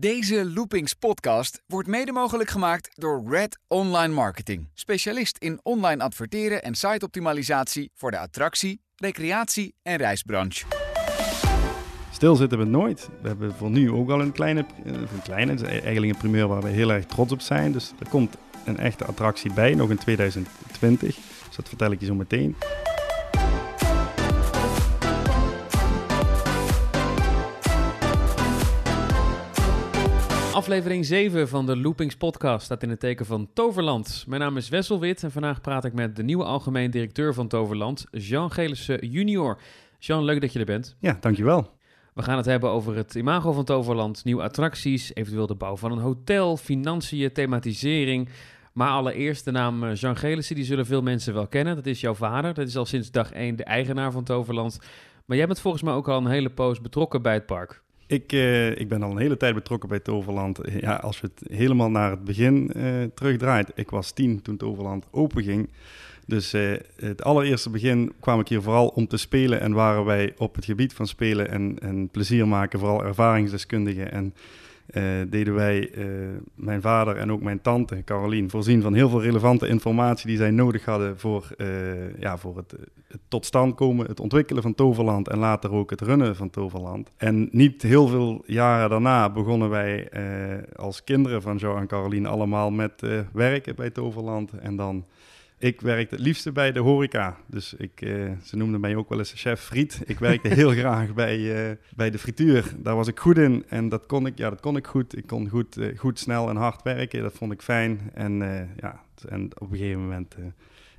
Deze Loopings podcast wordt mede mogelijk gemaakt door Red Online Marketing. Specialist in online adverteren en siteoptimalisatie voor de attractie, recreatie en reisbranche. Stil zitten we nooit. We hebben voor nu ook al een kleine, eh, een kleine, eigenlijk een primeur waar we heel erg trots op zijn. Dus er komt een echte attractie bij, nog in 2020. Dus dat vertel ik je zo meteen. Aflevering 7 van de Loopings podcast staat in het teken van Toverland. Mijn naam is Wessel Wit en vandaag praat ik met de nieuwe algemeen directeur van Toverland, Jean Gelissen junior. Jean, leuk dat je er bent. Ja, dankjewel. We gaan het hebben over het imago van Toverland, nieuwe attracties, eventueel de bouw van een hotel, financiën, thematisering. Maar allereerst de naam eh, Jean Gelissen, die zullen veel mensen wel kennen. Dat is jouw vader, dat is al sinds dag 1 de eigenaar van Toverland. Maar jij bent volgens mij ook al een hele poos betrokken bij het park. Ik, uh, ik ben al een hele tijd betrokken bij Toverland. Ja, als we het helemaal naar het begin uh, terugdraait. Ik was tien toen Toverland open ging. Dus uh, het allereerste begin kwam ik hier vooral om te spelen. En waren wij op het gebied van spelen en, en plezier maken, vooral ervaringsdeskundigen. En uh, deden wij, uh, mijn vader en ook mijn tante Carolien, voorzien van heel veel relevante informatie die zij nodig hadden voor, uh, ja, voor het, het, tot stand komen, het ontwikkelen van Toverland en later ook het runnen van Toverland. En niet heel veel jaren daarna begonnen wij als kinderen van Jo en Carolien allemaal met werken bij Toverland en dan ik werkte het liefste bij de horeca. Dus ik, uh, ze noemden mij ook wel eens chef friet. Ik werkte heel graag bij, uh, bij de frituur. Daar was ik goed in en dat kon ik, ja, dat kon ik goed. Ik kon goed, uh, goed snel en hard werken. Dat vond ik fijn. En, ja, en op een gegeven moment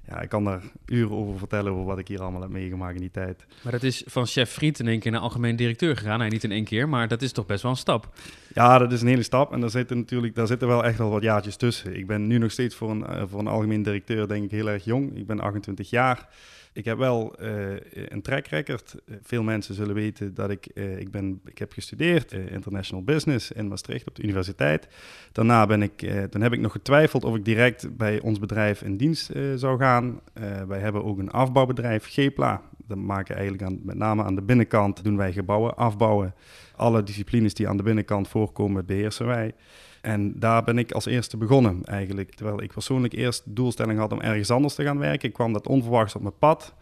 ja, ik kan daar uren over vertellen over wat ik hier allemaal heb meegemaakt in die tijd. Maar dat is van chef Friet in één keer naar algemeen directeur gegaan. Nee, niet in één keer, maar dat is toch best wel een stap. Ja, dat is een hele stap. En daar zitten natuurlijk daar zitten wel echt al wat jaartjes tussen. Ik ben nu nog steeds voor een, uh, voor een algemeen directeur denk ik heel erg jong. Ik ben 28 jaar. Ik heb wel uh, een track record. Veel mensen zullen weten dat ik, uh, ik, ben, ik heb gestudeerd uh, International Business in Maastricht op de universiteit. Daarna ben ik, toen heb ik nog getwijfeld of ik direct bij ons bedrijf in dienst zou gaan. wij hebben ook een afbouwbedrijf, Gepla. Dat maken eigenlijk aan, met name aan de binnenkant doen wij gebouwen afbouwen. Alle disciplines die aan de binnenkant voorkomen beheersen wij. En daar ben ik als eerste begonnen eigenlijk. Terwijl ik persoonlijk eerst de doelstelling had om ergens anders te gaan werken, kwam dat onverwachts op mijn pad.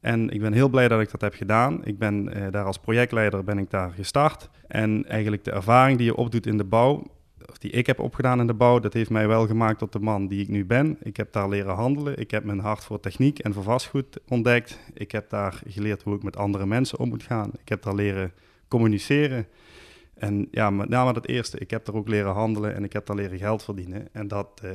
En ik ben heel blij dat ik dat heb gedaan. Ik ben uh, daar als projectleider ben ik daar gestart. En eigenlijk de ervaring die je opdoet in de bouw, of die ik heb opgedaan in de bouw, dat heeft mij wel gemaakt tot de man die ik nu ben. Ik heb daar leren handelen. Ik heb mijn hart voor techniek en voor vastgoed ontdekt. Ik heb daar geleerd hoe ik met andere mensen om moet gaan. Ik heb daar leren communiceren. En ja, met name dat eerste. Ik heb er ook leren handelen en ik heb daar leren geld verdienen. En dat, uh,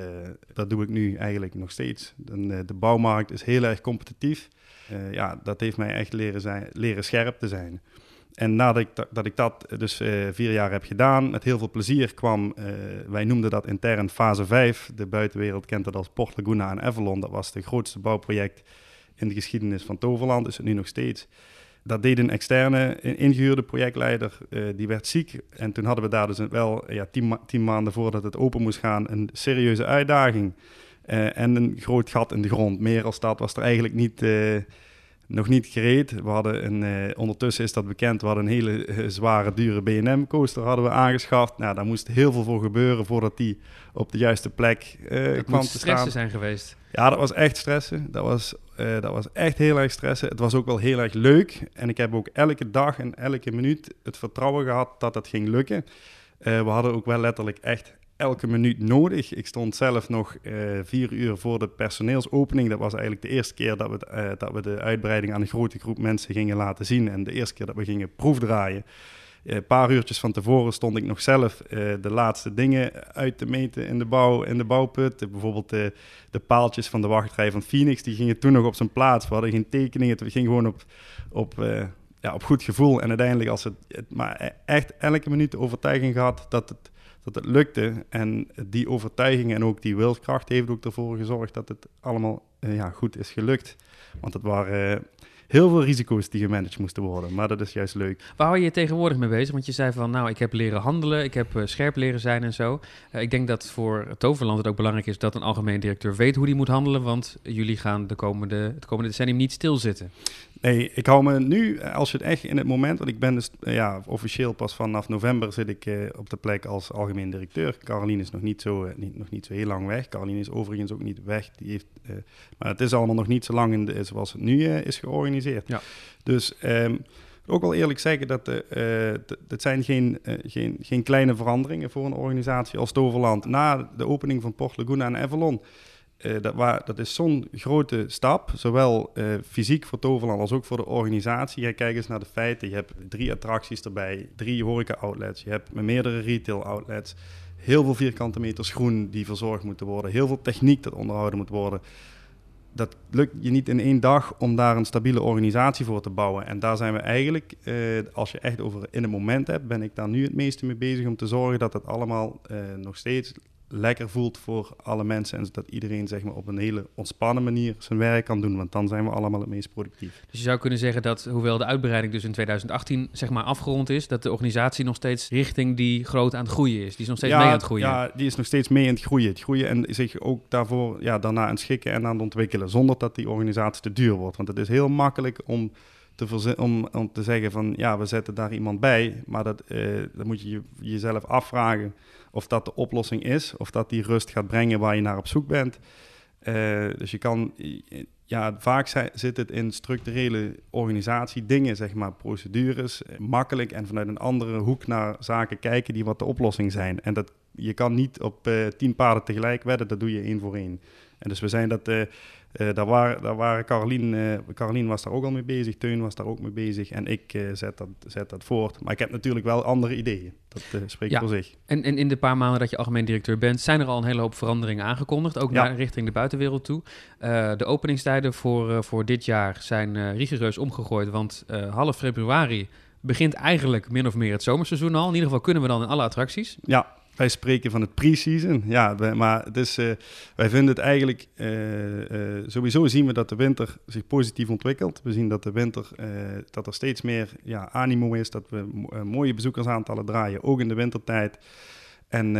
dat doe ik nu eigenlijk nog steeds. De, uh, de bouwmarkt is heel erg competitief. Uh, ja, dat heeft mij echt leren, zijn, leren scherp te zijn. En nadat ik dat, dat, ik dat dus vier jaar heb gedaan, met heel veel plezier kwam, wij noemden dat intern fase 5. De buitenwereld kent dat als Port Laguna en Avalon. Dat was het grootste bouwproject in de geschiedenis van Toverland, is het nu nog steeds dat deed een externe ingehuurde projectleider, uh, die werd ziek. En toen hadden we daar dus wel ja, tien, ma tien maanden voordat het open moest gaan een serieuze uitdaging. Uh, en een groot gat in de grond. Meer als dat was er eigenlijk niet, uh, nog niet gereed. We hadden een, ondertussen is dat bekend, we hadden een hele zware, dure B&M coaster hadden we aangeschaft. Nou, daar moest heel veel voor gebeuren voordat die op de juiste plek kwam te staan. zijn geweest. Ja, dat was echt stressen. Dat was, uh, dat was echt heel erg stressen. Het was ook wel heel erg leuk. En ik heb ook elke dag en elke minuut het vertrouwen gehad dat het ging lukken. Uh, we hadden ook wel letterlijk echt elke minuut nodig. Ik stond zelf nog uh, vier uur voor de personeelsopening. Dat was eigenlijk de eerste keer dat we, dat we de uitbreiding aan een grote groep mensen gingen laten zien. En de eerste keer dat we gingen proefdraaien. Een uh, paar uurtjes van tevoren stond ik nog zelf uh, de laatste dingen uit te meten in de, bouw, in de bouwput. Uh, bijvoorbeeld de, paaltjes van de wachtrij van Phoenix, die gingen toen nog op zijn plaats. We hadden geen tekeningen, het ging gewoon op, op, ja, op goed gevoel. En uiteindelijk, als het, het maar echt elke minuut de overtuiging gehad dat het, dat het lukte. En die overtuiging en ook die wilskracht heeft ook ervoor gezorgd dat het allemaal ja, goed is gelukt. Want het waren heel veel risico's die gemanaged moesten worden. Maar dat is juist leuk. Waar hou je je tegenwoordig mee bezig? Want je zei van, nou, ik heb leren handelen, ik heb uh, scherp leren zijn en zo. Uh, ik denk dat voor Toverland het ook belangrijk is dat een algemeen directeur weet hoe die moet handelen, want jullie gaan de komende, het komende decennium niet stilzitten. Nee, ik hou me nu, als je het echt in het moment, want ik ben dus ja, officieel pas vanaf november zit ik op de plek als algemeen directeur. Caroline is nog niet zo, niet, nog niet zo heel lang weg. Caroline is overigens ook niet weg. Die heeft, maar het is allemaal nog niet zo lang in de, zoals het nu is georganiseerd. Ja. Dus um, ook wel eerlijk zeggen dat het zijn geen, geen, geen kleine veranderingen voor een organisatie als Toverland. Na de opening van Port Laguna en Avalon, uh, dat, dat is zo'n grote stap, zowel fysiek voor Toverland als ook voor de organisatie. Kijk eens naar de feiten. Je hebt drie attracties erbij, drie horeca-outlets, je hebt meerdere retail-outlets. Heel veel vierkante meters groen die verzorgd moeten worden. Heel veel techniek dat onderhouden moet worden dat lukt je niet in één dag om daar een stabiele organisatie voor te bouwen. En daar zijn we eigenlijk, eh, als je echt over in een moment hebt, ben ik daar nu het meeste mee bezig om te zorgen dat het allemaal eh, nog steeds lekker voelt voor alle mensen. En dat iedereen zeg maar, op een hele ontspannen manier zijn werk kan doen. Want dan zijn we allemaal het meest productief. Dus je zou kunnen zeggen dat, hoewel de uitbreiding dus in 2018 zeg maar, afgerond is, dat de organisatie nog steeds richting die groot aan het groeien is. Die is nog steeds mee aan het groeien. Ja, die is nog steeds mee aan het groeien. Het groeien en zich ook daarvoor ja, daarna aan het schikken en aan het ontwikkelen. Zonder dat die organisatie te duur wordt. Want het is heel makkelijk om te, om, om te zeggen van ja, we zetten daar iemand bij. Maar dat, uh, dan moet je jezelf afvragen of dat de oplossing is, of dat die rust gaat brengen waar je naar op zoek bent. Uh, dus je kan, ja, vaak zit het in structurele organisatie dingen, zeg maar, procedures, eh, makkelijk en vanuit een andere hoek naar zaken kijken die wat de oplossing zijn. En dat, je kan niet op uh, tien paarden tegelijk wedden, dat doe je één voor één. En dus we zijn dat, uh, daar, waren, daar waren Carolien, uh, was daar ook al mee bezig, Teun was daar ook mee bezig en ik uh, zet, dat, zet dat voort. Maar ik heb natuurlijk wel andere ideeën, dat spreekt ja. voor zich. En, en in de paar maanden dat je algemeen directeur bent, zijn er al een hele hoop veranderingen aangekondigd, ook naar, richting de buitenwereld toe. de openingstijden voor, voor dit jaar zijn rigoureus omgegooid, want half februari begint eigenlijk min of meer het zomerseizoen al. In ieder geval kunnen we dan in alle attracties. Ja, wij spreken van het pre-season. Ja, maar het is, uh, wij vinden het eigenlijk... Uh, uh, sowieso zien we dat de winter zich positief ontwikkelt. We zien dat de winter... dat er steeds meer ja, animo is. Dat we mooie bezoekersaantallen draaien. Ook in de wintertijd. En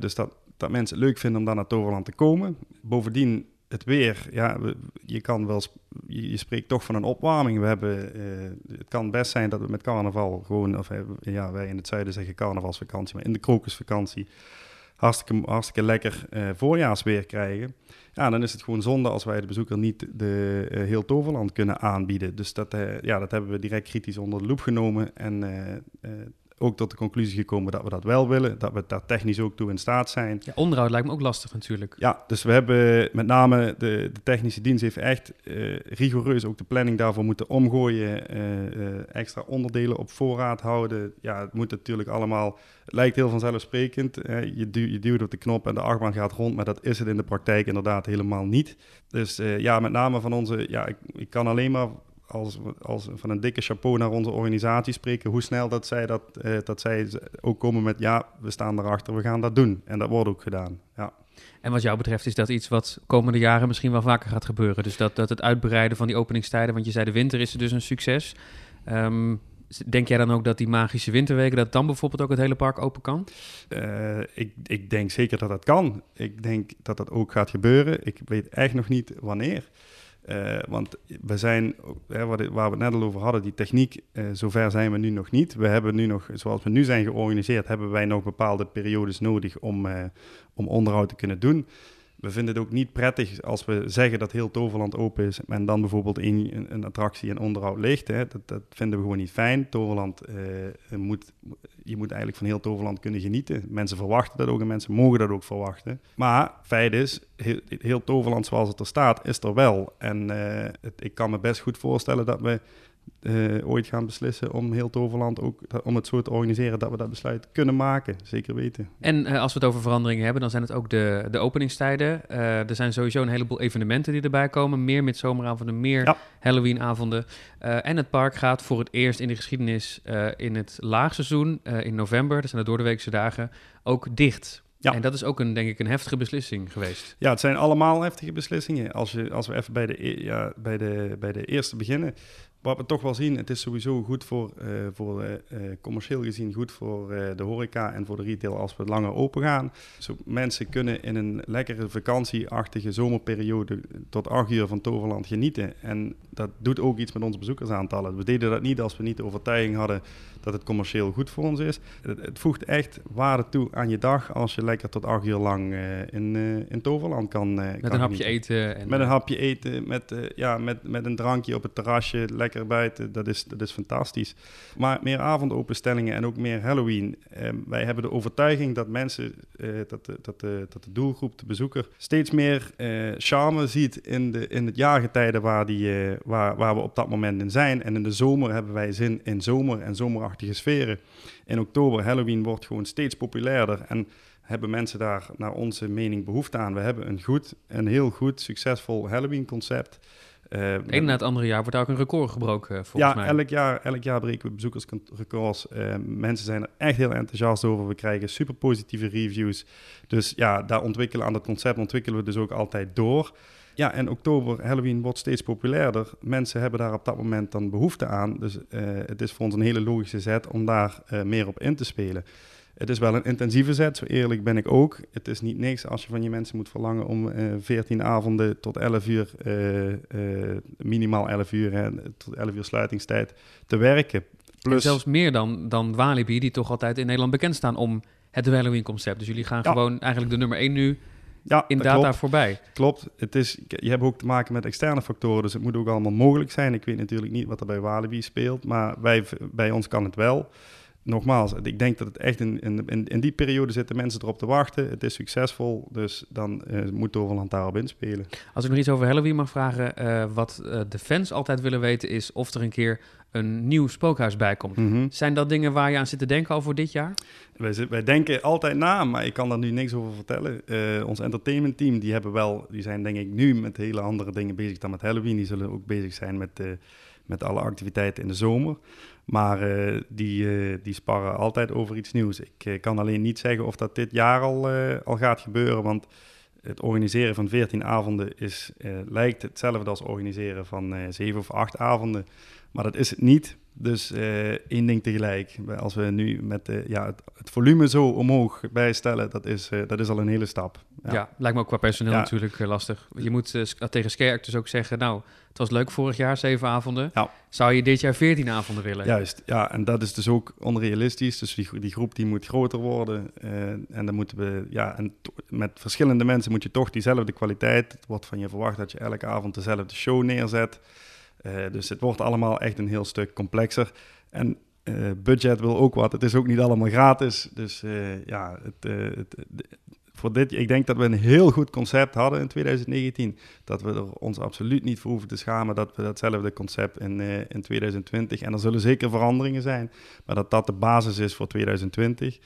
dus dat, dat mensen het leuk vinden om daar naar Toverland te komen. Bovendien het weer, ja, je kan wel, je, spreekt toch van een opwarming. We hebben, uh, het kan best zijn dat we met carnaval gewoon, of ja, wij in het zuiden zeggen carnavalsvakantie, maar in de krokusvakantie hartstikke, hartstikke lekker uh, voorjaarsweer krijgen. Ja, dan is het gewoon zonde als wij de bezoeker niet de heel Toverland kunnen aanbieden. Dus dat, ja, dat hebben we direct kritisch onder de loep genomen en ook tot de conclusie gekomen dat we dat wel willen, dat we daar technisch ook toe in staat zijn. Ja, onderhoud lijkt me ook lastig natuurlijk. Ja, dus we hebben met name de, de technische dienst heeft echt uh, rigoureus ook de planning daarvoor moeten omgooien, uh, uh, extra onderdelen op voorraad houden. Ja, het moet natuurlijk allemaal, het lijkt heel vanzelfsprekend. je, duw, je duwt op de knop en de achtbaan gaat rond, maar dat is het in de praktijk inderdaad helemaal niet. Dus ja, met name van onze, ja, ik, ik kan alleen maar als, als van een dikke chapeau naar onze organisatie spreken, hoe snel dat zij, dat, eh, dat zij ook komen met ja, we staan erachter, we gaan dat doen. En dat wordt ook gedaan. Ja. En wat jou betreft is dat iets wat komende jaren misschien wel vaker gaat gebeuren. Dus dat, dat het uitbreiden van die openingstijden, want je zei de winter is er dus een succes. Um, Denk jij dan ook dat die magische winterweken, dat dan bijvoorbeeld ook het hele park open kan? Uh, ik, ik denk zeker dat dat kan. Ik denk dat dat ook gaat gebeuren. Ik weet echt nog niet wanneer. Uh, want we zijn, hè, waar we het net al over hadden, die techniek, uh, zover zijn we nu nog niet. We hebben nu nog, zoals we nu zijn georganiseerd, hebben wij nog bepaalde periodes nodig om, uh, om onderhoud te kunnen doen we vinden het ook niet prettig als we zeggen dat heel Toverland open is en dan bijvoorbeeld een, een attractie en onderhoud ligt. Hè. Dat, dat, vinden we gewoon niet fijn. Toverland uh, moet, je moet eigenlijk van heel Toverland kunnen genieten. Mensen verwachten dat ook en mensen mogen dat ook verwachten. Maar feit is, heel, heel Toverland zoals het er staat, is er wel. En het, ik kan me best goed voorstellen dat we uh, ooit gaan beslissen om heel Toverland ook om het zo te organiseren dat we dat besluit kunnen maken. Zeker weten. En uh, als we het over veranderingen hebben, dan zijn het ook de, de openingstijden. Uh, er zijn sowieso een heleboel evenementen die erbij komen. Meer met zomeravonden, meer ja. Halloweenavonden. en het park gaat voor het eerst in de geschiedenis in het laagseizoen in november, dat zijn de doordeweekse dagen, ook dicht. Ja. En dat is ook een, denk ik, een heftige beslissing geweest. Ja, het zijn allemaal heftige beslissingen. Als, je, als we even bij de, e, ja, bij de, bij de eerste beginnen. Wat we toch wel zien, het is sowieso goed voor, uh, voor uh, commercieel gezien goed voor de horeca en voor de retail als we langer open gaan. Zo, mensen kunnen in een lekkere vakantieachtige zomerperiode tot acht uur van Toverland genieten. En dat doet ook iets met onze bezoekersaantallen. We deden dat niet als we niet de overtuiging hadden dat het commercieel goed voor ons is. Het, het voegt echt waarde toe aan je dag als je lekker tot acht uur lang in, in Toverland kan Met een hapje eten. En, met een hapje eten, met, ja, met, met een drankje op het terrasje, lekker buiten. Dat is, dat is fantastisch. Maar meer avondopenstellingen en ook meer Halloween. Ehm, wij hebben de overtuiging dat mensen, eh, dat, de, dat, de, dat de doelgroep, de bezoeker, steeds meer eh, charme ziet in, de, in het jaargetijden waar, die, eh, waar, waar we op dat moment in zijn. En in de zomer hebben wij zin in zomer en zomerachtige sferen. In oktober, Halloween wordt gewoon steeds populairder. En hebben mensen daar naar onze mening behoefte aan. We hebben een goed, een heel goed, succesvol Halloween-concept. Uh, Eén na het andere jaar wordt ook een record gebroken, eh, volgens ja, mij. elk jaar, elk jaar breken we bezoekersrecords. Uh, mensen zijn er echt heel enthousiast over. We krijgen super positieve reviews. Dus ja, daar ontwikkelen aan het concept ontwikkelen we dus ook altijd door. Ja, en oktober, Halloween wordt steeds populairder. Mensen hebben daar op dat moment dan behoefte aan. Dus het is voor ons een hele logische zet om daar meer op in te spelen. Het is wel een intensieve zet, zo eerlijk ben ik ook. Het is niet niks als je van je mensen moet verlangen om uh, eh, 14 avonden tot 11 uur, uh, uh, minimaal 11 uur, hè, tot 11 uur sluitingstijd te werken. Plus... zelfs meer dan, dan Walibi, die toch altijd in Nederland bekend staan om het Halloween-concept. Dus jullie gaan gewoon eigenlijk de nummer 1 nu ja, in data klopt. voorbij. Klopt. Het is, je hebt ook te maken met externe factoren, dus het moet ook allemaal mogelijk zijn. Ik weet natuurlijk niet wat er bij Walibi speelt, maar wij, bij ons kan het wel nogmaals, ik denk dat het echt in, in, in die periode zitten mensen erop te wachten. Het is succesvol, dus dan uh, moet Toverland daarop inspelen. Als ik nog iets over Halloween mag vragen, uh, wat uh, de fans altijd willen weten is of er een keer een nieuw spookhuis bij komt. Mm Zijn dat dingen waar je aan zit te denken al voor dit jaar? Wij, wij denken altijd na, maar ik kan daar nu niks over vertellen. ons entertainment team, die hebben wel, die zijn denk ik nu met hele andere dingen bezig dan met Halloween. Die zullen ook bezig zijn met, met alle activiteiten in de zomer. Maar uh, die, uh, die sparren altijd over iets nieuws. Ik uh, kan alleen niet zeggen of dat dit jaar al, al gaat gebeuren, want het organiseren van 14 avonden is, lijkt hetzelfde als organiseren van 7 of 8 avonden. Maar dat is het niet. Dus één ding tegelijk. Als we nu met ja, het, het, volume zo omhoog bijstellen, dat is, dat is al een hele stap. Ja, ja lijkt me ook qua personeel natuurlijk lastig. Je moet tegen Scare dus ook zeggen, nou, het was leuk vorig jaar, zeven avonden. Ja. Zou je dit jaar veertien avonden willen? Juist, ja. En dat is dus ook onrealistisch. Dus die, die groep die moet groter worden. En dan moeten we, ja, en met verschillende mensen moet je toch diezelfde kwaliteit. Het wordt van je verwacht dat je elke avond dezelfde show neerzet. Uh, dus het wordt allemaal echt een heel stuk complexer. En uh, budget wil ook wat. Het is ook niet allemaal gratis. Dus ja, het, voor dit, ik denk dat we een heel goed concept hadden in 2019. Dat we er ons absoluut niet voor hoeven te schamen dat we datzelfde concept in, in 2020. En er zullen zeker veranderingen zijn, maar dat dat de basis is voor 2020.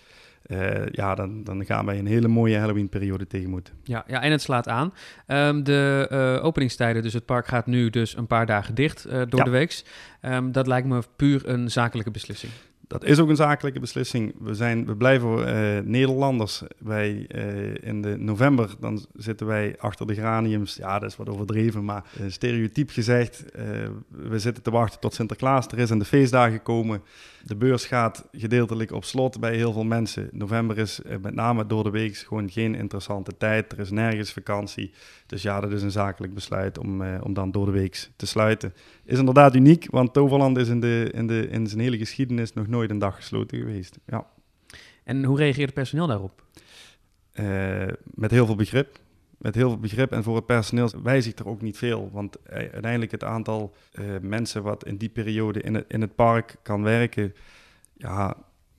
Uh, eh, ja, dan, dan gaan wij een hele mooie Halloween-periode tegemoet. Ja, ja, en het slaat aan. Um, de uh, openingstijden, dus het park gaat nu dus een paar dagen dicht uh, door ja. de week. Um, dat lijkt me puur een zakelijke beslissing dat is ook een zakelijke beslissing. We, zijn, we blijven Nederlanders. Wij in de november, dan zitten wij achter de graniums. Ja, dat is wat overdreven, maar stereotyp gezegd. we zitten te wachten tot Sinterklaas er is en de feestdagen komen. De beurs gaat gedeeltelijk op slot bij heel veel mensen. November is met name door de week gewoon geen interessante tijd. Er is nergens vakantie. Dus ja, dat is een zakelijk besluit om, om dan door de week te sluiten. Is inderdaad uniek, want Toverland is in, de, in, de, in zijn hele geschiedenis nog nooit een dag gesloten geweest. Ja. En hoe reageert het personeel daarop? Uh, met heel veel begrip. Met heel veel begrip. En voor het personeel wijzigt er ook niet veel. Want eh, uiteindelijk het aantal uh, mensen wat in die periode in het, in het park kan werken... Ja,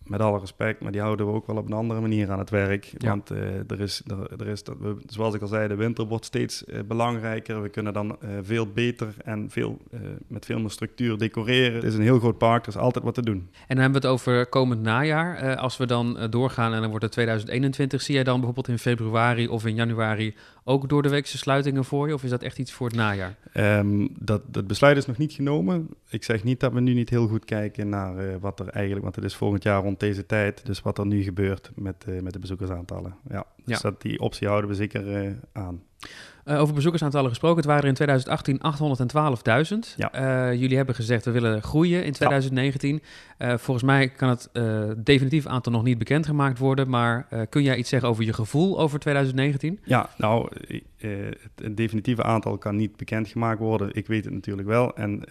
met alle respect, maar die houden we ook wel op een andere manier aan het werk. Want uh, er is, er, er is dat we, zoals ik al zei, de winter wordt steeds uh, belangrijker. We kunnen dan uh, veel beter en veel, met veel meer structuur decoreren. Het is een heel groot park, er is altijd wat te doen. En dan hebben we het over komend najaar. als we dan doorgaan en dan wordt het 2021, zie jij dan bijvoorbeeld in februari of in januari ook door de weekse sluitingen voor je? Of is dat echt iets voor het najaar? Um, dat, dat besluit is nog niet genomen. Ik zeg niet dat we nu niet heel goed kijken naar wat er eigenlijk, want het is volgend jaar rond deze tijd. Dus wat er nu gebeurt met, uh, met de bezoekersaantallen. Ja, dus ja. dat, die optie houden we zeker uh, aan. Uh, over bezoekersaantallen gesproken. Het waren er in 2018 812.000. Ja. Uh, jullie hebben gezegd we willen groeien in 2019. Ja. Uh, volgens mij kan het definitief aantal nog niet bekendgemaakt worden. Maar kun jij iets zeggen over je gevoel over 2019? Ja, nou, het definitieve aantal kan niet bekendgemaakt worden. Ik weet het natuurlijk wel. En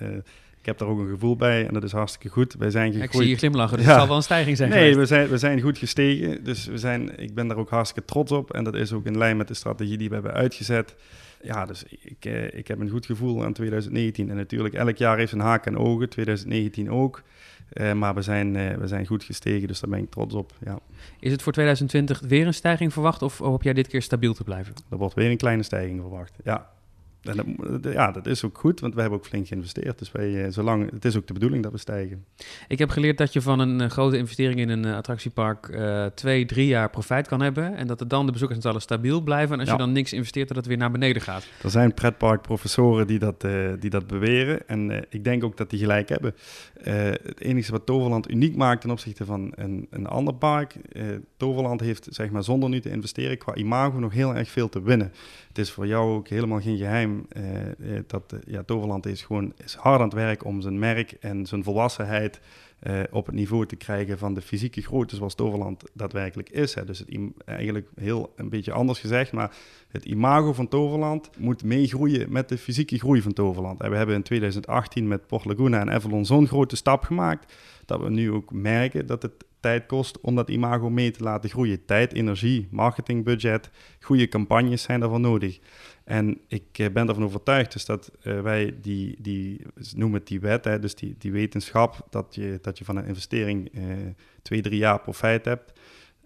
ik heb daar ook een gevoel bij en dat is hartstikke goed. Wij zijn gegroeid. Ik zie je glimlachen, dus ja. het zal wel een stijging zijn Nee, we zijn, we zijn goed gestegen. Dus we zijn, ik ben daar ook hartstikke trots op. En dat is ook in lijn met de strategie die we hebben uitgezet. Ja, dus ik, eh, ik heb een goed gevoel aan 2019. En natuurlijk, elk jaar heeft een haak en ogen. 2019 ook. Uh, maar we zijn, uh, we zijn goed gestegen, dus daar ben ik trots op. Ja. Is het voor 2020 weer een stijging verwacht of hoop jij dit keer stabiel te blijven? Er wordt weer een kleine stijging verwacht, ja. En dat, ja, dat is ook goed, want we hebben ook flink geïnvesteerd. Dus wij, eh, zolang, het is ook de bedoeling dat we stijgen. Ik heb geleerd dat je van een uh, grote investering in een uh, attractiepark uh, twee, drie jaar profijt kan hebben. En dat er dan de bezoekersaantallen stabiel blijven. En als je dan niks investeert, dat het weer naar beneden gaat. Er zijn pretparkprofessoren die dat, die dat beweren. En ik denk ook dat die gelijk hebben. het enige wat Toverland uniek maakt ten opzichte van een, een ander park. Toverland heeft zeg maar, zonder nu te investeren qua imago nog heel erg veel te winnen. Het is voor jou ook helemaal geen geheim eh, eh, dat uh, ja, Toverland is gewoon is hard aan het werk om zijn merk en zijn volwassenheid op het niveau te krijgen van de fysieke grootte zoals Toverland daadwerkelijk is. Hè. Dus het eigenlijk heel een beetje anders gezegd, maar het imago van Toverland moet meegroeien met de fysieke groei van Toverland. En we hebben in 2018 met Port Laguna en Avalon zo'n grote stap gemaakt dat we nu ook merken dat het tijd kost om dat imago mee te laten groeien. Tijd, energie, marketingbudget, goede campagnes zijn daarvoor nodig. En ik eh, ben ervan overtuigd dus dat uh, wij die, die, noemen het die wet, hè, dus die, die wetenschap, dat je, dat je van een investering uh, twee, drie jaar profijt hebt.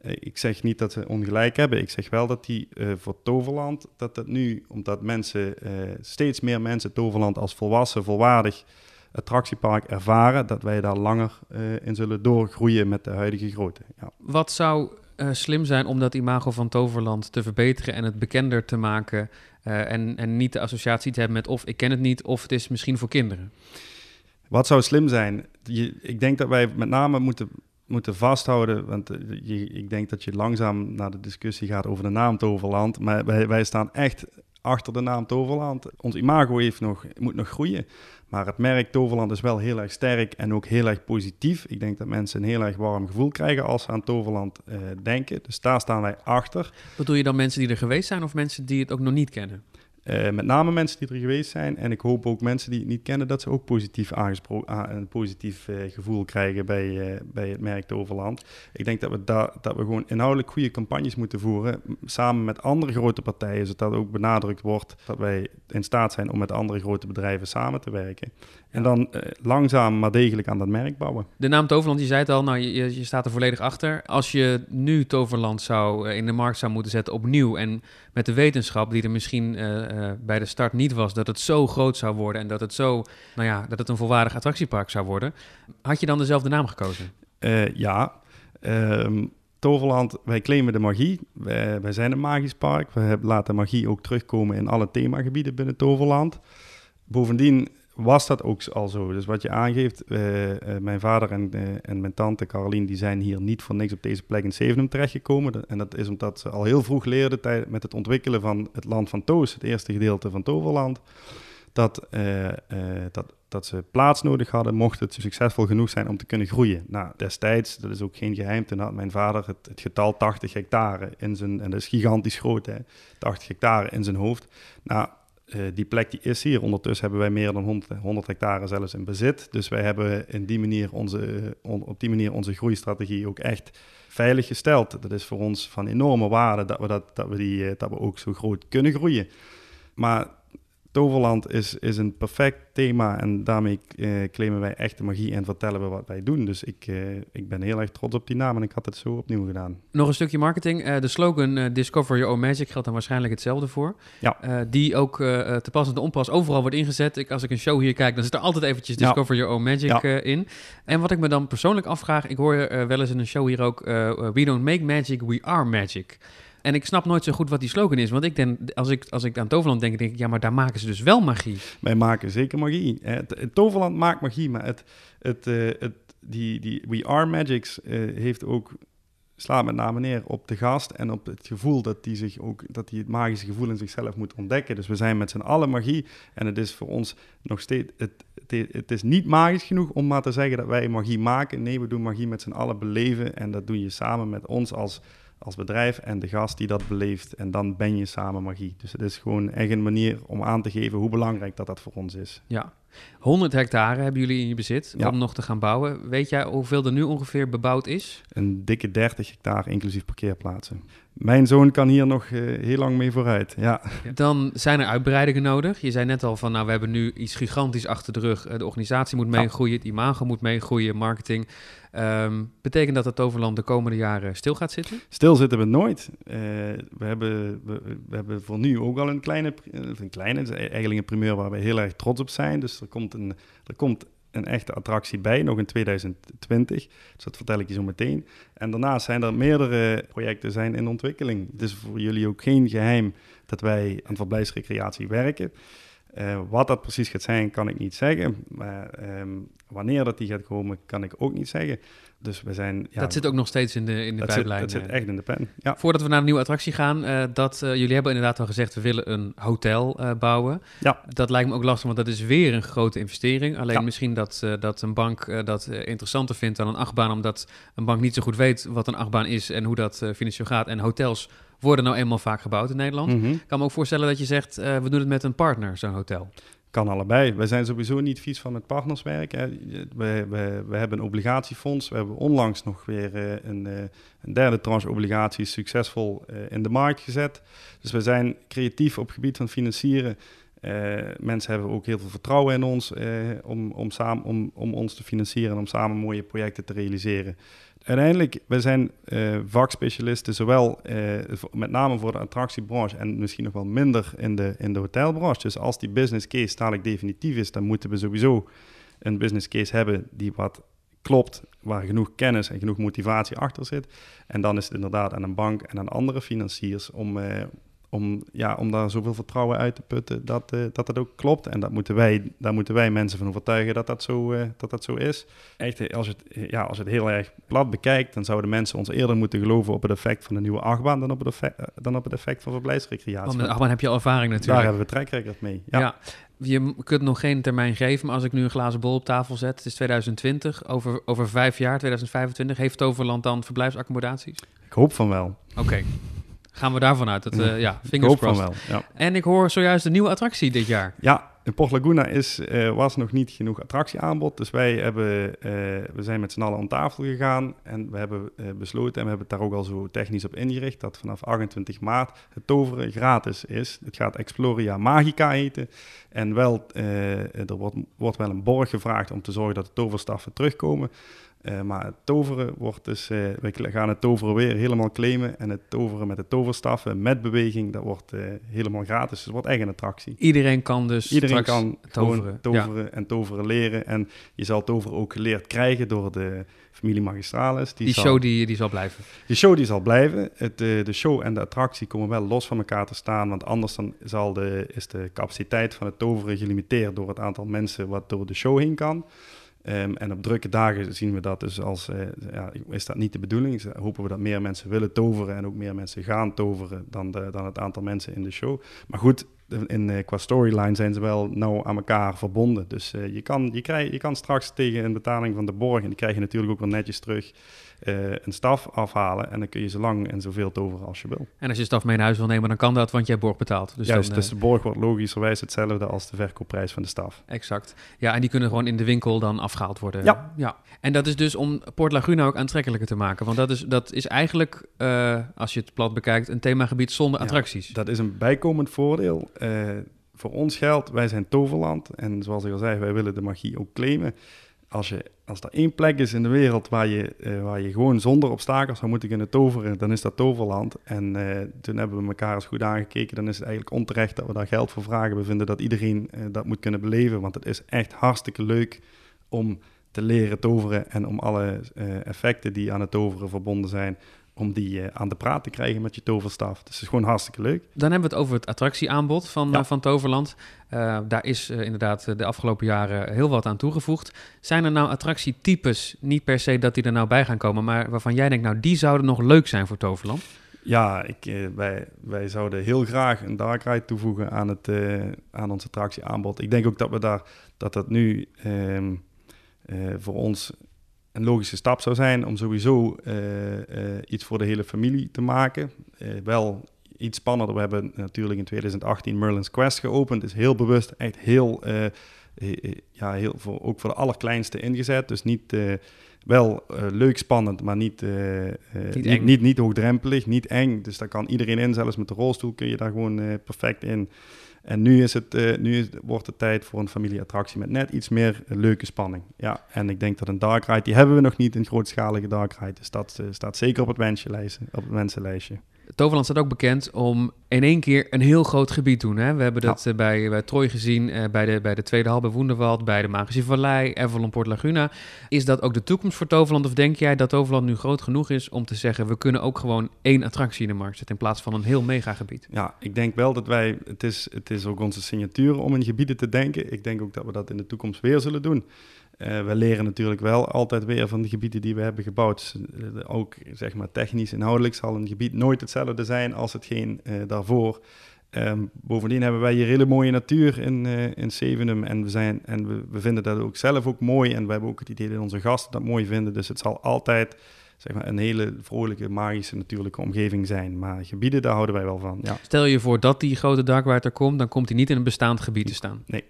ik zeg niet dat ze ongelijk hebben. Ik zeg wel dat die voor Toverland, dat dat nu, omdat mensen, steeds meer mensen Toverland als volwassen, volwaardig attractiepark ervaren, dat wij daar langer in zullen doorgroeien met de huidige grootte. Ja. Wat zou slim zijn om dat imago van Toverland te verbeteren en het bekender te maken uh, en, en niet de associatie te hebben met of ik ken het niet of het is misschien voor kinderen. Wat zou slim zijn? Je, ik denk dat wij met name moeten, moeten vasthouden, want je, ik denk dat je langzaam naar de discussie gaat over de naam Toverland, maar wij, wij staan echt achter de naam Toverland. Ons imago heeft nog, moet nog groeien. Maar het merk Toverland is wel heel erg sterk en ook heel erg positief. Ik denk dat mensen een heel erg warm gevoel krijgen als ze aan Toverland uh, denken. Dus daar staan wij achter. Bedoel je dan mensen die er geweest zijn of mensen die het ook nog niet kennen? Uh, met name mensen die er geweest zijn. En ik hoop ook mensen die het niet kennen, dat ze ook positief aangesproken, een positief uh, gevoel krijgen bij, uh, bij het merk Toverland. Ik denk dat we, da dat we gewoon inhoudelijk goede campagnes moeten voeren. Samen met andere grote partijen, zodat ook benadrukt wordt dat wij in staat zijn om met andere grote bedrijven samen te werken. En dan langzaam maar degelijk aan dat merk bouwen. De naam Toverland, je zei het al, nou, je, je staat er volledig achter. Als je nu Toverland zou in de markt zou moeten zetten opnieuw en met de wetenschap die er misschien uh, bij de start niet was, dat het zo groot zou worden en dat het zo, nou ja, dat het een volwaardig attractiepark zou worden. Had je dan dezelfde naam gekozen? Ja. Um, Toverland, wij claimen de magie. Wij, wij, zijn een magisch park. We laten magie ook terugkomen in alle themagebieden binnen Toverland. Bovendien was dat ook al zo. Dus wat je aangeeft, uh, uh, mijn vader en, uh, en mijn tante Carolien, die zijn hier niet voor niks op deze plek in Zevenum terechtgekomen. En dat is omdat ze al heel vroeg leerden met het ontwikkelen van het land van Toos, het eerste gedeelte van Toverland, dat, dat, dat ze plaats nodig hadden, mocht het succesvol genoeg zijn om te kunnen groeien. Nou, destijds, dat is ook geen geheim, toen had mijn vader het, het getal 80 hectare in zijn, en dat is gigantisch groot, hè, 80 hectare in zijn hoofd. Nou, uh, die plek die is hier. Ondertussen hebben wij meer dan 100, 100, hectare zelfs in bezit. Dus wij hebben in die manier onze, on, op die manier onze groeistrategie ook echt veilig gesteld. Dat is voor ons van enorme waarde dat we, dat, dat we, die, uh, dat we ook zo groot kunnen groeien. Maar Toverland is, is een perfect thema en daarmee uh, claimen wij echte magie en vertellen we wat wij doen. Dus ik, uh, ik ben heel erg trots op die naam en ik had het zo opnieuw gedaan. Nog een stukje marketing. Uh, de slogan Discover Your Own Magic geldt dan waarschijnlijk hetzelfde voor. Ja. die ook te pas en te onpas overal wordt ingezet. Ik, als ik een show hier kijk, dan zit er altijd eventjes Discover Your Own Magic ja. in. En wat ik me dan persoonlijk afvraag, ik hoor wel eens in een show hier ook, we don't make magic, we are magic. En ik snap nooit zo goed wat die slogan is. Want ik denk, als ik, als ik aan Toverland denk, denk ik, ja, maar daar maken ze dus wel magie. Wij maken zeker magie. Toverland maakt magie, maar het, het, uh, het, die, die We Are Magics uh, heeft ook slaat met name neer op de gast en op het gevoel dat hij zich ook dat hij het magische gevoel in zichzelf moet ontdekken. Dus we zijn met z'n allen magie en het is voor ons nog steeds het, het, het, is niet magisch genoeg om maar te zeggen dat wij magie maken. Nee, we doen magie met z'n allen beleven en dat doe je samen met ons als als bedrijf en de gast die dat beleeft. En dan ben je samen magie. Dus het is gewoon echt een manier om aan te geven hoe belangrijk dat dat voor ons is. Ja, 100 hectare hebben jullie in je bezit om nog te gaan bouwen. Weet jij hoeveel er nu ongeveer bebouwd is? Een dikke 30 hectare, inclusief parkeerplaatsen. Mijn zoon kan hier nog uh, heel lang mee vooruit. Ja. Dan zijn er uitbreidingen nodig. Je zei net al van, nou, we hebben nu iets gigantisch achter de rug. De organisatie moet meegroeien, het imago moet meegroeien, marketing. Um, betekent dat het Toverland de komende jaren stil gaat zitten? Stil zitten we nooit. Uh, we, hebben, we, we, hebben voor nu ook al een kleine, een kleine, eigenlijk een primeur waar we heel erg trots op zijn. Dus er komt een, er komt een echte attractie bij, nog in 2020. Dus dat vertel ik je zo meteen. En daarnaast zijn er meerdere projecten zijn in ontwikkeling. Het is voor jullie ook geen geheim dat wij aan verblijfsrecreatie werken. Uh, wat dat precies gaat zijn, kan ik niet zeggen. Maar um, wanneer dat die gaat komen, kan ik ook niet zeggen. Dus we zijn... Ja, dat zit ook nog steeds in de, in de dat pijplijn. Zit, dat zit echt in de pen, ja. Voordat we naar een nieuwe attractie gaan, uh, dat, uh, jullie hebben inderdaad al gezegd, we willen een hotel uh, bouwen. Ja. Dat lijkt me ook lastig, want dat is weer een grote investering. Alleen ja. misschien dat, dat een bank dat interessanter vindt dan een achtbaan, omdat een bank niet zo goed weet wat een achtbaan is en hoe dat financieel gaat. En hotels worden nou eenmaal vaak gebouwd in Nederland. Mhm. Ik kan me ook voorstellen dat je zegt, we doen het met een partner, zo'n hotel. Kan allebei. We zijn sowieso niet vies van met partners werken. We, we, we hebben een obligatiefonds. We hebben onlangs nog weer uh, een, uh, een, derde tranche obligaties succesvol uh, in de markt gezet. Dus we zijn creatief op het gebied van financieren. mensen hebben ook heel veel vertrouwen in ons om, om, samen, om, om ons te financieren en om samen mooie projecten te realiseren uiteindelijk, we zijn uh, vakspecialisten, zowel uh, met name voor de attractiebranche en misschien nog wel minder in de, in de hotelbranche. Dus als die business case dadelijk definitief is, dan moeten we sowieso een business case hebben die wat klopt, waar genoeg kennis en genoeg motivatie achter zit. En dan is het inderdaad aan een bank en aan andere financiers om, uh, om, ja, om daar zoveel vertrouwen uit te putten dat, uh, dat het ook klopt. En dat moeten wij, daar moeten wij mensen van overtuigen dat dat zo, uh, dat dat zo is. Echt, als het, ja, als het heel erg plat bekijkt, dan zouden mensen ons eerder moeten geloven op het effect van de nieuwe achtbaan dan op het effect, dan op het effect van verblijfsrecreatie. Want met achtbaan heb je al ervaring natuurlijk. Daar hebben we trackrecord mee. Ja. ja. Je kunt nog geen termijn geven, maar als ik nu een glazen bol op tafel zet, het is 2020, over, over vijf jaar, 2025, heeft Toverland dan verblijfsaccommodaties? Ik hoop van wel. Oké. Okay. Gaan we daarvan uit? Dat, uh, ja, fingers crossed. Wel, ja. En ik hoor zojuist een nieuwe attractie dit jaar. Ja, in Port Laguna is, uh, was nog niet genoeg attractieaanbod. Dus wij hebben, uh, we zijn met z'n allen aan tafel gegaan. En we hebben besloten, en we hebben het daar ook al zo technisch op ingericht, dat vanaf 28 maart het toveren gratis is. Het gaat Exploria Magica heten. En wel, er wordt, wordt wel een borg gevraagd om te zorgen dat de toverstaffen terugkomen. Uh, maar het toveren wordt dus, uh, we gaan het toveren weer helemaal claimen. En het toveren met de toverstaffen, met beweging, dat wordt uh, helemaal gratis. Dus het wordt echt een attractie. Iedereen kan dus Iedereen kan toveren, toveren ja. en toveren leren. En je zal toveren ook geleerd krijgen door de familie Magistralis. Die, die zal, show die, die zal blijven? Die show die zal blijven. Het, de show en de attractie komen wel los van elkaar te staan. Want anders dan zal de, is de capaciteit van het toveren gelimiteerd door het aantal mensen wat door de show heen kan. Um, en op drukke dagen zien we dat dus als, uh, ja, is dat niet de bedoeling. Dus hopen we dat meer mensen willen toveren en ook meer mensen gaan toveren dan, de, dan het aantal mensen in de show. Maar goed, in, uh, qua storyline zijn ze wel nauw aan elkaar verbonden. Dus uh, je, kan, je, krijg, je kan straks tegen een betaling van de borg, en die krijg je natuurlijk ook wel netjes terug, uh, een staf afhalen. En dan kun je zo lang en zoveel toveren als je wil. En als je staf mee naar huis wil nemen, dan kan dat, want jij borg betaalt. Dus Juist, dan, dus de borg wordt logischerwijs hetzelfde als de verkoopprijs van de staf. Exact. Ja, en die kunnen gewoon in de winkel dan afgehaald worden. Ja. ja. En dat is dus om Port Laguna ook aantrekkelijker te maken. Want dat is, dat is eigenlijk, uh, als je het plat bekijkt, een themagebied zonder attracties. Ja, dat is een bijkomend voordeel. Uh, voor ons geldt, wij zijn toverland. En zoals ik al zei, wij willen de magie ook claimen. Als, je, als er één plek is in de wereld waar je, uh, waar je gewoon zonder obstakels zou moeten kunnen toveren, dan is dat Toverland. En uh, toen hebben we elkaar eens goed aangekeken. Dan is het eigenlijk onterecht dat we daar geld voor vragen. We vinden dat iedereen uh, dat moet kunnen beleven, want het is echt hartstikke leuk om te leren toveren en om alle effecten die aan het toveren verbonden zijn, om die aan de praat te krijgen met je toverstaf. Dus het is gewoon hartstikke leuk. Dan hebben we het over het attractieaanbod van, van Toverland. daar is inderdaad de afgelopen jaren heel wat aan toegevoegd. Zijn er nou attractietypes, niet per se dat die er nou bij gaan komen, maar waarvan jij denkt, nou die zouden nog leuk zijn voor Toverland? Ja, ik, eh, wij, wij zouden heel graag een dark ride toevoegen aan, het, aan ons attractieaanbod. Ik denk ook dat we daar, dat, dat nu ehm, eh, voor ons een logische stap zou zijn om sowieso iets voor de hele familie te maken. wel iets spannender. We hebben natuurlijk in 2018 Merlin's Quest geopend. Is heel bewust, echt heel, ja, heel voor, ook voor de allerkleinste ingezet. Dus niet wel uh, leuk, spannend, maar niet, niet, niet, niet, niet, hoogdrempelig, niet eng. Dus daar kan iedereen in, zelfs met de rolstoel kun je daar gewoon perfect in. En nu, is het, nu is, wordt het tijd voor een familieattractie met net iets meer leuke spanning. Ja, en ik denk dat een dark ride, die hebben we nog niet, een grootschalige dark ride. Dus dat staat zeker op het wenslijstje. Op het wensenlijstje. Toverland staat ook bekend om in één keer een heel groot gebied doen. Hè? We hebben dat eh, bij, bij Troy gezien, uh, bij, de, bij de Tweede Hal bij Woenderwald, bij de Magische Vallei, Avalon Port Laguna. Is dat ook de toekomst voor Toverland? Of denk jij dat Toverland nu groot genoeg is om te zeggen, we kunnen ook gewoon één attractie in de markt zetten in plaats van een heel megagebied? Ja, ik denk wel dat wij, het is, het is ook onze signatuur om in gebieden te denken. Ik denk ook dat we dat in de toekomst weer zullen doen. Uh, we leren natuurlijk wel altijd weer van de gebieden die we hebben gebouwd. Uh, ook zeg maar technisch, inhoudelijk zal een gebied nooit hetzelfde zijn als hetgeen uh, daarvoor. Um, bovendien hebben wij hier hele mooie natuur in, in Zevenum en, we, zijn, en we, we, vinden dat ook zelf ook mooi. En we hebben ook het idee dat onze gasten dat mooi vinden. Dus het zal altijd zeg maar, een hele vrolijke, magische, natuurlijke omgeving zijn. Maar gebieden, daar houden wij wel van. Ja. Stel je voor dat die grote darkwater komt, dan komt hij niet in een bestaand gebied te staan. Nee.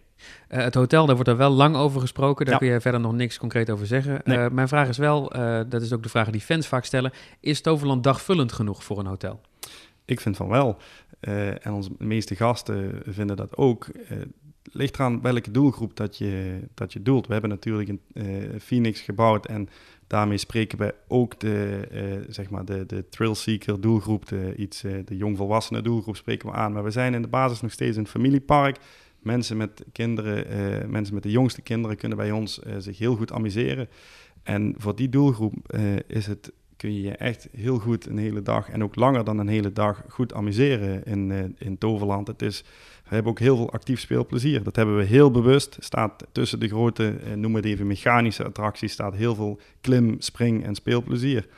Uh, het hotel, daar wordt er wel lang over gesproken. Daar kun je verder nog niks concreet over zeggen. Nee. Uh, mijn vraag is wel, uh, dat is ook de vraag die fans vaak stellen... is Toverland dagvullend genoeg voor een hotel? Ik vind van wel. en onze meeste gasten vinden dat ook. ligt eraan welke doelgroep dat je, dat je doelt. We hebben natuurlijk een Phoenix gebouwd... en daarmee spreken we ook de, zeg maar de, de thrill-seeker doelgroep... de, iets, de jongvolwassenen doelgroep spreken we aan. Maar we zijn in de basis nog steeds een familiepark mensen met kinderen, uh, mensen met de jongste kinderen kunnen bij ons uh, zich heel goed amuseren. En voor die doelgroep uh, is het, kun je je echt heel goed een hele dag en ook langer dan een hele dag goed amuseren in, in Toverland. Het is, we hebben ook heel veel actief speelplezier. Dat hebben we heel bewust. Staat tussen de grote, noem het even mechanische attracties, staat heel veel klim, spring en speelplezier.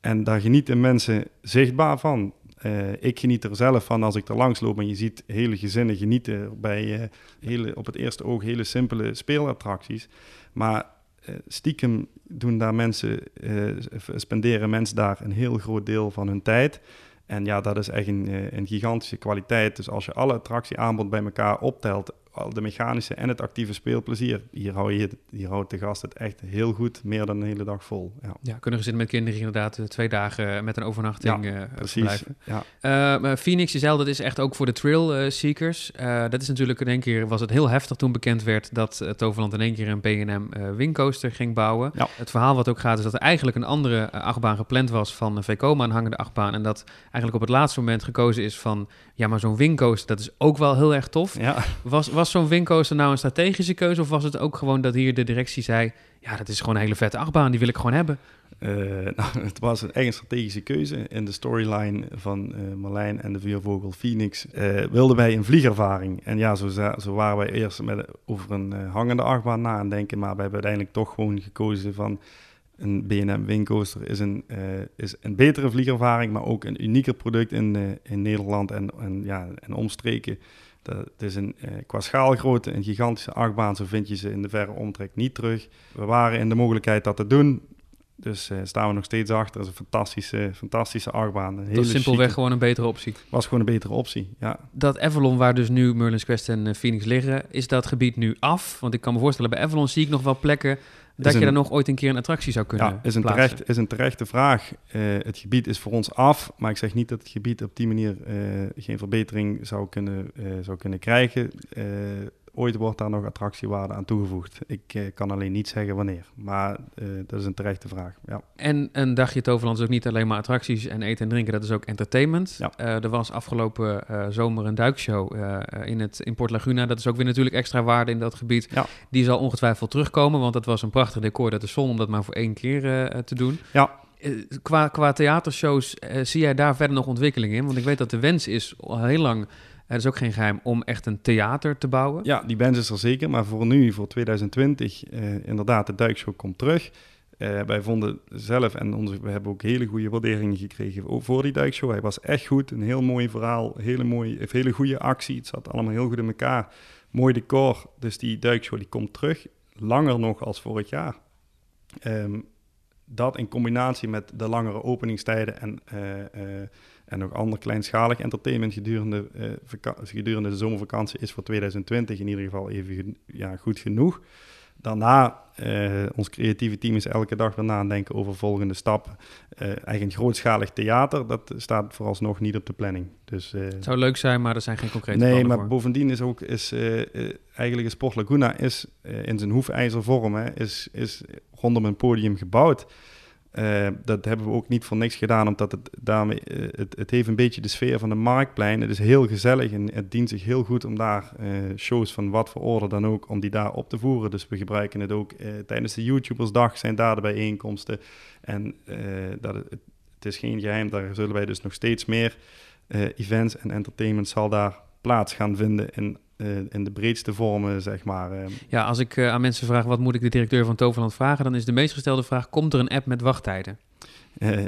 En daar genieten mensen zichtbaar van. Uh, ik geniet er zelf van als ik er langs loop en je ziet hele gezinnen genieten bij uh, hele, op het eerste oog hele simpele speelattracties. Maar uh, stiekem doen daar mensen, spenderen mensen daar een heel groot deel van hun tijd. En ja, dat is echt een, een gigantische kwaliteit. Dus als je alle attractieaanbod bij elkaar optelt de mechanische en het actieve speelplezier. Hier, hou je, hier houdt de gast het echt heel goed, meer dan een hele dag vol. Ja, ja kunnen gezinnen met kinderen inderdaad eh, twee dagen met een overnachting ja, uh, precies. Ja. Uh, Phoenix jezelf, dat is echt ook voor de trail seekers. dat is natuurlijk in één keer, was het heel heftig toen bekend werd dat Toverland in één keer een B&M wingcoaster ging bouwen. Ja. Het verhaal wat ook gaat is dat er eigenlijk een andere achtbaan gepland was van een VCOMA aanhangende achtbaan. En dat eigenlijk op het laatste moment gekozen is van, ja maar zo'n wingcoaster, dat is ook wel heel erg tof. Ja. Was, was zo'n windcoaster nou een strategische keuze? Of was het ook gewoon dat hier de directie zei... ja, dat is gewoon een hele vette achtbaan, die wil ik gewoon hebben? Uh, nou, het was een eigen strategische keuze. In de storyline van uh, Marlijn en de Viervogel Phoenix uh, wilden wij een vliegervaring. En ja, zo, zo waren wij eerst met, over een hangende achtbaan na aan denken. Maar we hebben uiteindelijk toch gewoon gekozen van... Een B&M Wingcoaster is een, is een betere vliegervaring, maar ook een unieker product in, in Nederland en, en, ja, en omstreken. Dat is een, eh, qua schaalgrootte een gigantische achtbaan, zo vind je ze in de verre omtrek niet terug. We waren in de mogelijkheid dat te doen, dus uh, staan we nog steeds achter. Dat is een fantastische, fantastische achtbaan. Een dat is simpelweg chique. gewoon een betere optie. Was gewoon een betere optie, ja. Dat Avalon, waar dus nu Merlin's Quest en uh, Phoenix liggen, is dat gebied nu af? Want ik kan me voorstellen, bij Avalon zie ik nog wel plekken dat je er nog ooit een keer een attractie zou kunnen ja, is een terecht, is een terechte vraag. Uh, het gebied is voor ons af, maar ik zeg niet dat het gebied op die manier uh, geen verbetering zou kunnen, uh, zou kunnen krijgen ooit wordt daar nog attractiewaarde aan toegevoegd. Ik eh, kan alleen niet zeggen wanneer, maar uh, dat is een terechte vraag. Ja. En een dagje Toverland is ook niet alleen maar attracties en eten en drinken, dat is ook entertainment. Ja. Uh, er was afgelopen zomer een duikshow in, het, in Port Laguna. Dat is ook weer natuurlijk extra waarde in dat gebied. Ja. Die zal ongetwijfeld terugkomen, want dat was een prachtig decor. Dat is zonde om dat maar voor één keer te doen. Ja. Eh, qua, qua theatershows, eh, zie jij daar verder nog ontwikkeling in? Want ik weet dat de wens is al heel lang, er is ook geen geheim, om echt een theater te bouwen. Ja, die wens is er zeker. Maar voor nu, voor 2020, eh, inderdaad, de duikshow komt terug. Eh, wij vonden zelf, en onze, we hebben ook hele goede waarderingen gekregen voor die duikshow. Hij was echt goed, een heel mooi verhaal, hele, mooie, hele goede actie. Het zat allemaal heel goed in elkaar. Mooi decor, dus die duikshow die komt terug. Langer nog als vorig jaar. Ehm, dat in combinatie met de langere openingstijden en, uh, uh, en nog ander kleinschalig entertainment gedurende, uh, gedurende de zomervakantie is voor 2020 in ieder geval even ja, goed genoeg. Daarna, ons creatieve team is elke dag weer nadenken over volgende stappen. eigenlijk grootschalig theater, dat staat vooralsnog niet op de planning. Dus, het zou leuk zijn, maar er zijn geen concrete Nee, maar bovendien is ook, is, eigenlijk Sport Laguna is in zijn hoefijzervorm, hè, is, is rondom een podium gebouwd. Uh, dat hebben we ook niet voor niks gedaan, omdat het daarmee, uh, het, het heeft een beetje de sfeer van de marktplein. Het is heel gezellig en het dient zich heel goed om daar uh, shows van wat voor orde dan ook, om die daar op te voeren. Dus we gebruiken het ook tijdens de YouTubersdag zijn daar de bijeenkomsten. En dat het, het, is geen geheim, daar zullen wij dus nog steeds meer events en entertainment zal daar plaats gaan vinden in uh, in de breedste vormen, zeg maar. Uh. Ja, als ik uh, aan mensen vraag wat moet ik de directeur van Toverland vragen, dan is de meest gestelde vraag: komt er een app met wachttijden?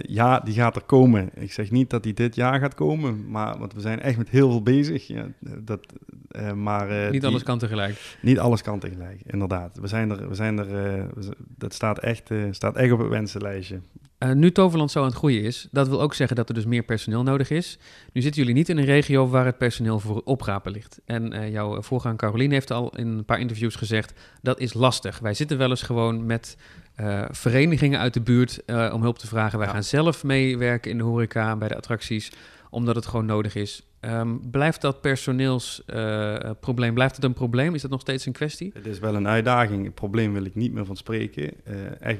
ja, die gaat er komen. Ik zeg niet dat die dit jaar gaat komen, maar want we zijn echt met heel veel bezig. Ja, dat, maar, niet die, alles kan tegelijk. Niet alles kan tegelijk, inderdaad. We zijn er, we zijn er, dat staat echt, staat echt op het wensenlijstje. Uh, nu Toverland zo aan het groeien is, dat wil ook zeggen dat er dus meer personeel nodig is. Nu zitten jullie niet in een regio waar het personeel voor oprapen ligt. En uh, jouw voorganger Caroline heeft al in een paar interviews gezegd, dat is lastig. Wij zitten wel eens gewoon met uh, verenigingen uit de buurt om hulp te vragen. Wij ja. gaan zelf meewerken in de horeca, bij de attracties, omdat het gewoon nodig is. Um, blijft dat personeelsprobleem, uh, blijft het een probleem? Is dat nog steeds een kwestie? Het is wel een uitdaging. Het probleem wil ik niet meer van spreken.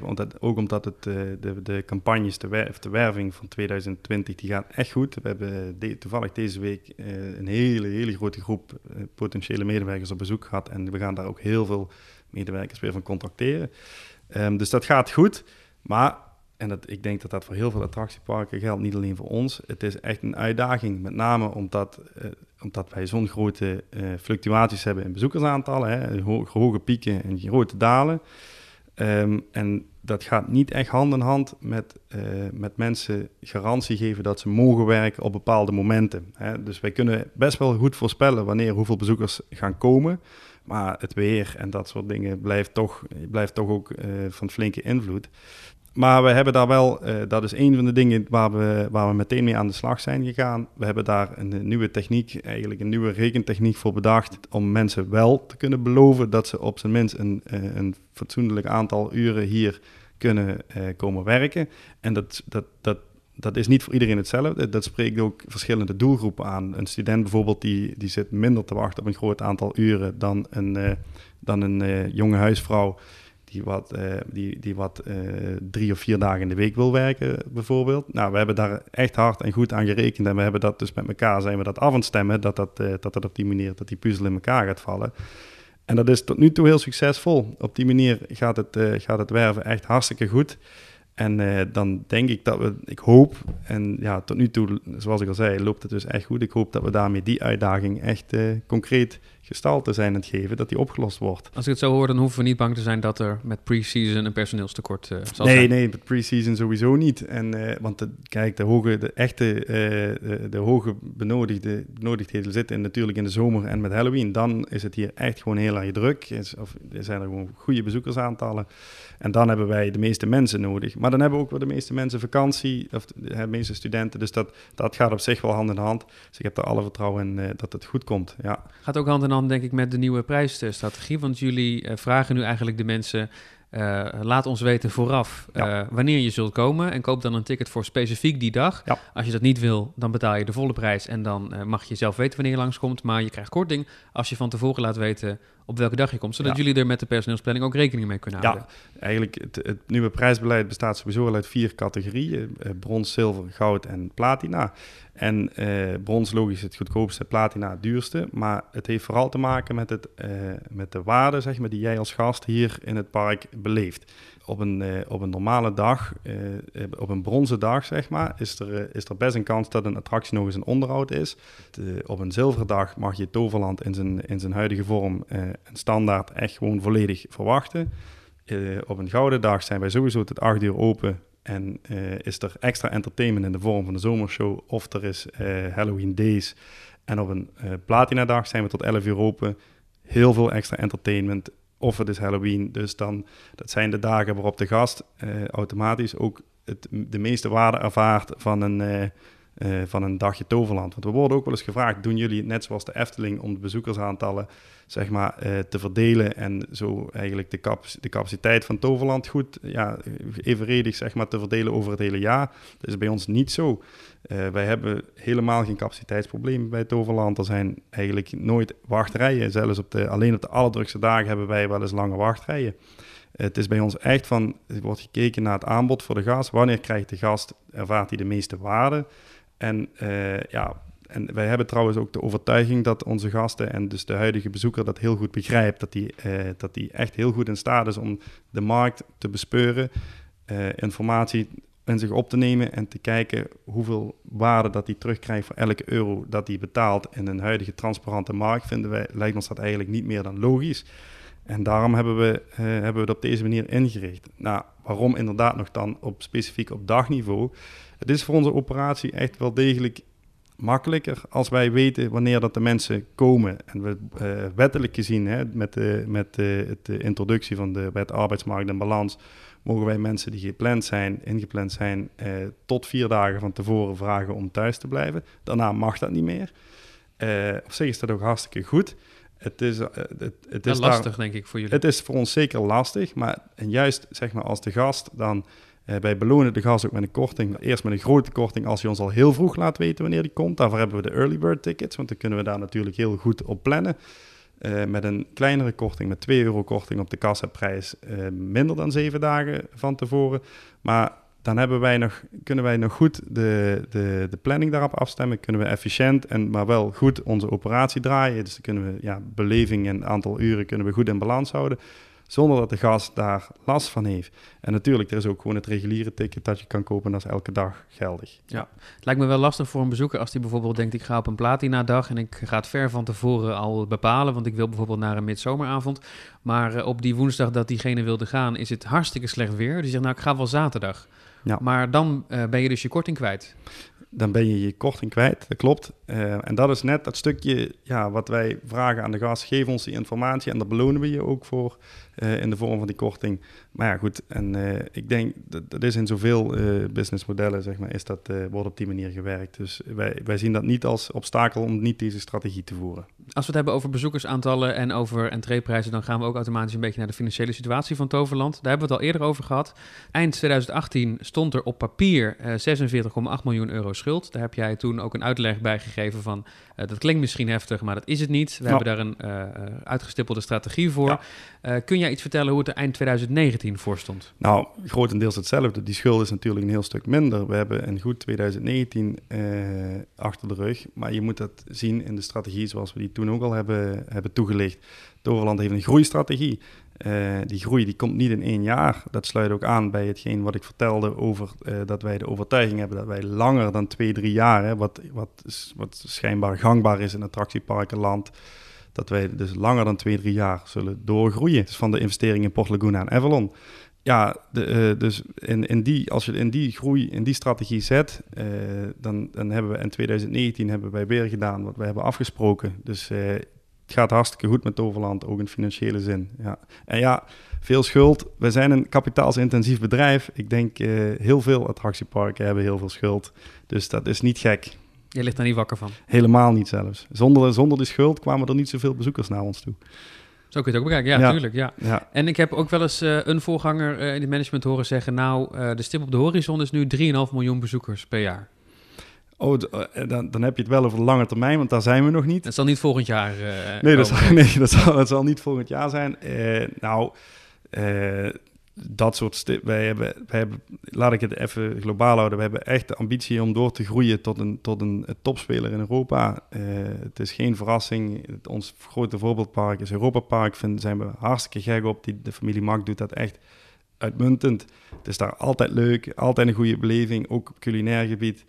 Omdat, ook omdat het, uh, de, de campagnes, de, wer de werving van 2020, die gaat echt goed. We hebben toevallig deze week een hele, hele grote groep potentiële medewerkers op bezoek gehad. En we gaan daar ook heel veel medewerkers weer van contracteren. Um, dus dat gaat goed. Maar en dat, ik denk dat dat voor heel veel attractieparken geldt, niet alleen voor ons. Het is echt een uitdaging, met name omdat, uh, omdat wij zo'n grote uh, fluctuaties hebben in bezoekersaantallen, hè, ho hoge pieken en grote dalen. Um, en dat gaat niet echt hand in hand met, uh, met mensen garantie geven dat ze mogen werken op bepaalde momenten. Hè. Dus wij kunnen best wel goed voorspellen wanneer hoeveel bezoekers gaan komen. Maar het weer en dat soort dingen blijft toch, blijft toch ook van flinke invloed. Maar we hebben daar wel, uh, dat is een van de dingen waar we, waar we meteen mee aan de slag zijn gegaan. We hebben daar een nieuwe techniek, eigenlijk een nieuwe rekentechniek voor bedacht. Om mensen wel te kunnen beloven dat ze op zijn minst een, uh, een fatsoenlijk aantal uren hier kunnen uh, komen werken. En dat, dat, dat, dat is niet voor iedereen hetzelfde. Dat spreekt ook verschillende doelgroepen aan. Een student bijvoorbeeld, die, die zit minder te wachten op een groot aantal uren dan een, dan een jonge huisvrouw die wat, uh, die, die wat uh, drie of vier dagen in de week wil werken, bijvoorbeeld. Nou, we hebben daar echt hard en goed aan gerekend. En we hebben dat dus met elkaar, zijn we dat af aan het stemmen, dat dat, uh, dat, dat op die manier, dat die puzzel in elkaar gaat vallen. En dat is tot nu toe heel succesvol. Op die manier gaat het, gaat het werven echt hartstikke goed. En uh, dan denk ik dat we, ik hoop, en ja, tot nu toe, zoals ik al zei, loopt het dus echt goed. Ik hoop dat we daarmee die uitdaging echt uh, concreet gestalte zijn aan het geven, dat die opgelost wordt. Als ik het zo hoor, dan hoeven we niet bang te zijn dat er met pre-season een personeelstekort uh, zal nee, zijn. Nee, met pre-season sowieso niet. En, want de, kijk, de, hoge, de echte, de, de, hoge benodigde, benodigdheden zitten natuurlijk in de zomer en met Halloween. Dan is het hier echt gewoon heel erg druk. Is, of zijn er gewoon goede bezoekersaantallen. En dan hebben wij de meeste mensen nodig. Maar dan hebben we ook wel de meeste mensen vakantie, of de meeste studenten. Dus dat, dat gaat op zich wel hand in hand. Dus ik heb er alle vertrouwen in uh, dat het goed komt. Ja. Gaat ook hand in hand, denk ik, met de nieuwe prijsstrategie. Want jullie uh, vragen nu eigenlijk de mensen. Uh, laat ons weten vooraf ja. wanneer je zult komen en koop dan een ticket voor specifiek die dag. Ja. Als je dat niet wil, dan betaal je de volle prijs en dan mag je zelf weten wanneer je langskomt. Maar je krijgt korting als je van tevoren laat weten op welke dag je komt, zodat Ja. jullie er met de personeelsplanning ook rekening mee kunnen houden. Ja, eigenlijk het, het nieuwe prijsbeleid bestaat sowieso al uit vier categorieën. eh, brons, zilver, goud en platina. En eh, brons logisch het goedkoopste, platina het duurste. Maar het heeft vooral te maken met, het, eh, met de waarde zeg maar, die jij als gast hier in het park beleeft. Op een, eh, op een normale dag, eh, op een bronzen dag zeg maar, is er, is er best een kans dat een attractie nog eens een onderhoud is. Op een zilveren dag mag je Toverland in zijn, in zijn huidige vorm en standaard echt gewoon volledig verwachten. Op een gouden dag zijn wij sowieso tot 8 uur open. En eh, is er extra entertainment in de vorm van de zomershow. Of er is eh, Halloween Days. En op een eh platina dag zijn we tot 11 uur open. Heel veel extra entertainment. Of het is Halloween. Dus dan, dat zijn de dagen waarop de gast automatisch ook het, de meeste waarde ervaart van een, eh, van een dagje Toverland. Want we worden ook wel eens gevraagd, doen jullie het net zoals de Efteling om de bezoekersaantallen zeg maar, eh, te verdelen en zo eigenlijk de, de capaciteit van Toverland goed, ja, evenredig zeg maar, te verdelen over het hele jaar. Dat is bij ons niet zo. Eh, wij hebben helemaal geen capaciteitsprobleem bij Toverland. Er zijn eigenlijk nooit wachtrijen. Zelfs op de, alleen op de allerdrukste dagen hebben wij wel eens lange wachtrijen. Het is bij ons echt van, er wordt gekeken naar het aanbod voor de gast. Wanneer krijgt de gast, ervaart hij de meeste waarde? En eh, ja, en wij hebben trouwens ook de overtuiging dat onze gasten en dus de huidige bezoeker dat heel goed begrijpt. Dat die, eh, dat die echt heel goed in staat is om de markt te bespeuren, eh, informatie in zich op te nemen en te kijken hoeveel waarde dat hij terugkrijgt voor elke euro dat hij betaalt in een huidige transparante markt. Vinden wij, lijkt ons dat eigenlijk niet meer dan logisch. En daarom hebben we, hebben we het op deze manier ingericht. Nou, waarom inderdaad nog dan op, specifiek op dagniveau? Het is voor onze operatie echt wel degelijk makkelijker als wij weten wanneer dat de mensen komen. En we eh, wettelijk gezien, hè, met, de, met de, introductie van de wet arbeidsmarkt en balans, mogen wij mensen die gepland zijn, ingepland zijn, eh, tot vier dagen van tevoren vragen om thuis te blijven. Daarna mag dat niet meer. Eh, op zich is dat ook hartstikke goed. Het is, het, is daar- lastig, denk ik, voor jullie. het is voor ons zeker lastig, maar en juist zeg maar als de gast dan wij belonen de gast ook met een korting. Eerst met een grote korting als je ons al heel vroeg laat weten wanneer die komt. Daarvoor hebben we de early bird tickets, want dan kunnen we daar natuurlijk heel goed op plannen. Eh, met een kleinere korting, met 2 euro korting op de kassaprijs, eh, minder dan 7 dagen van tevoren. Maar dan hebben wij nog, kunnen wij nog goed de, de, de planning daarop afstemmen. Kunnen we efficiënt en maar wel goed onze operatie draaien. Dus dan kunnen we ja, beleving en aantal uren kunnen we goed in balans houden. Zonder dat de gast daar last van heeft. En natuurlijk, er is ook gewoon het reguliere ticket dat je kan kopen. Dat is elke dag geldig. Het lijkt me wel lastig voor een bezoeker als die bijvoorbeeld denkt... ik ga op een platina-dag en ik ga het ver van tevoren al bepalen... want ik wil bijvoorbeeld naar een midzomeravond. Maar eh, op die woensdag dat diegene wilde gaan is het hartstikke slecht weer. Die zegt, nou, ik ga wel zaterdag. Ja. Maar dan eh, ben je dus je korting kwijt. dan ben je je korting kwijt. Dat klopt. Eh, en dat is net dat stukje ja, wat wij vragen aan de gast. Geef ons die informatie en daar belonen we je ook voor eh, in de vorm van die korting. Maar ja, goed. En eh, ik denk dat dat is in zoveel eh businessmodellen, zeg maar, is dat, wordt op die manier gewerkt. Dus wij, wij zien dat niet als obstakel om niet deze strategie te voeren. Als we het hebben over bezoekersaantallen en over entreeprijzen... dan gaan we ook automatisch een beetje naar de financiële situatie van Toverland. Daar hebben we het al eerder over gehad. Eind 2018 stond er op papier eh 46,8 miljoen euro schuld. Daar heb jij toen ook een uitleg bij gegeven van... dat klinkt misschien heftig, maar dat is het niet. We hebben daar een uitgestippelde strategie voor. Ja. Kun jij iets vertellen hoe het er eind 2019 voor stond? Nou, grotendeels hetzelfde. Die schuld is natuurlijk een heel stuk minder. We hebben een goed 2019 eh, achter de rug. Maar je moet dat zien in de strategie zoals we die toen ook al hebben, hebben toegelicht. Toverland heeft een groeistrategie. Eh, die groei die komt niet in één jaar. Dat sluit ook aan bij hetgeen wat ik vertelde over eh, dat wij de overtuiging hebben dat wij langer dan twee, drie jaar, hè, wat, wat, wat schijnbaar gangbaar is in attractieparkenland, dat wij dus langer dan twee, drie jaar zullen doorgroeien. Dus van de investering in Port Laguna en Avalon. Ja, de, eh, dus in, in die, als je in die groei, in die strategie zet, eh, dan, dan hebben we in 2019 hebben wij weer gedaan wat we hebben afgesproken. Dus eh, het gaat hartstikke goed met Toverland, ook in financiële zin. Ja. En ja, veel schuld. We zijn een kapitaalsintensief bedrijf. Ik denk heel veel attractieparken hebben heel veel schuld. Dus dat is niet gek. Je ligt daar niet wakker van. Helemaal niet zelfs. Zonder, zonder de schuld kwamen er niet zoveel bezoekers naar ons toe. Zo kun je het ook bekijken. Ja, natuurlijk. Ja. Ja, En ik heb ook wel eens eh, een voorganger eh, in het management horen zeggen... nou, eh, de stip op de horizon is nu 3,5 miljoen bezoekers per jaar. Oh, dan, dan heb je het wel over de lange termijn, want daar zijn we nog niet. Het zal niet volgend jaar. nee, dat zal, nee dat, zal, dat zal niet volgend jaar zijn. nou, dat soort wij hebben, wij hebben, laat ik het even globaal houden. We hebben echt de ambitie om door te groeien tot een, tot een topspeler in Europa. Uh, het is geen verrassing. ons grote voorbeeldpark is Europa Park. Vind, zijn we hartstikke gek op. Die, de familie Mak doet dat echt uitmuntend. Het is daar altijd leuk, altijd een goede beleving, ook op culinair gebied.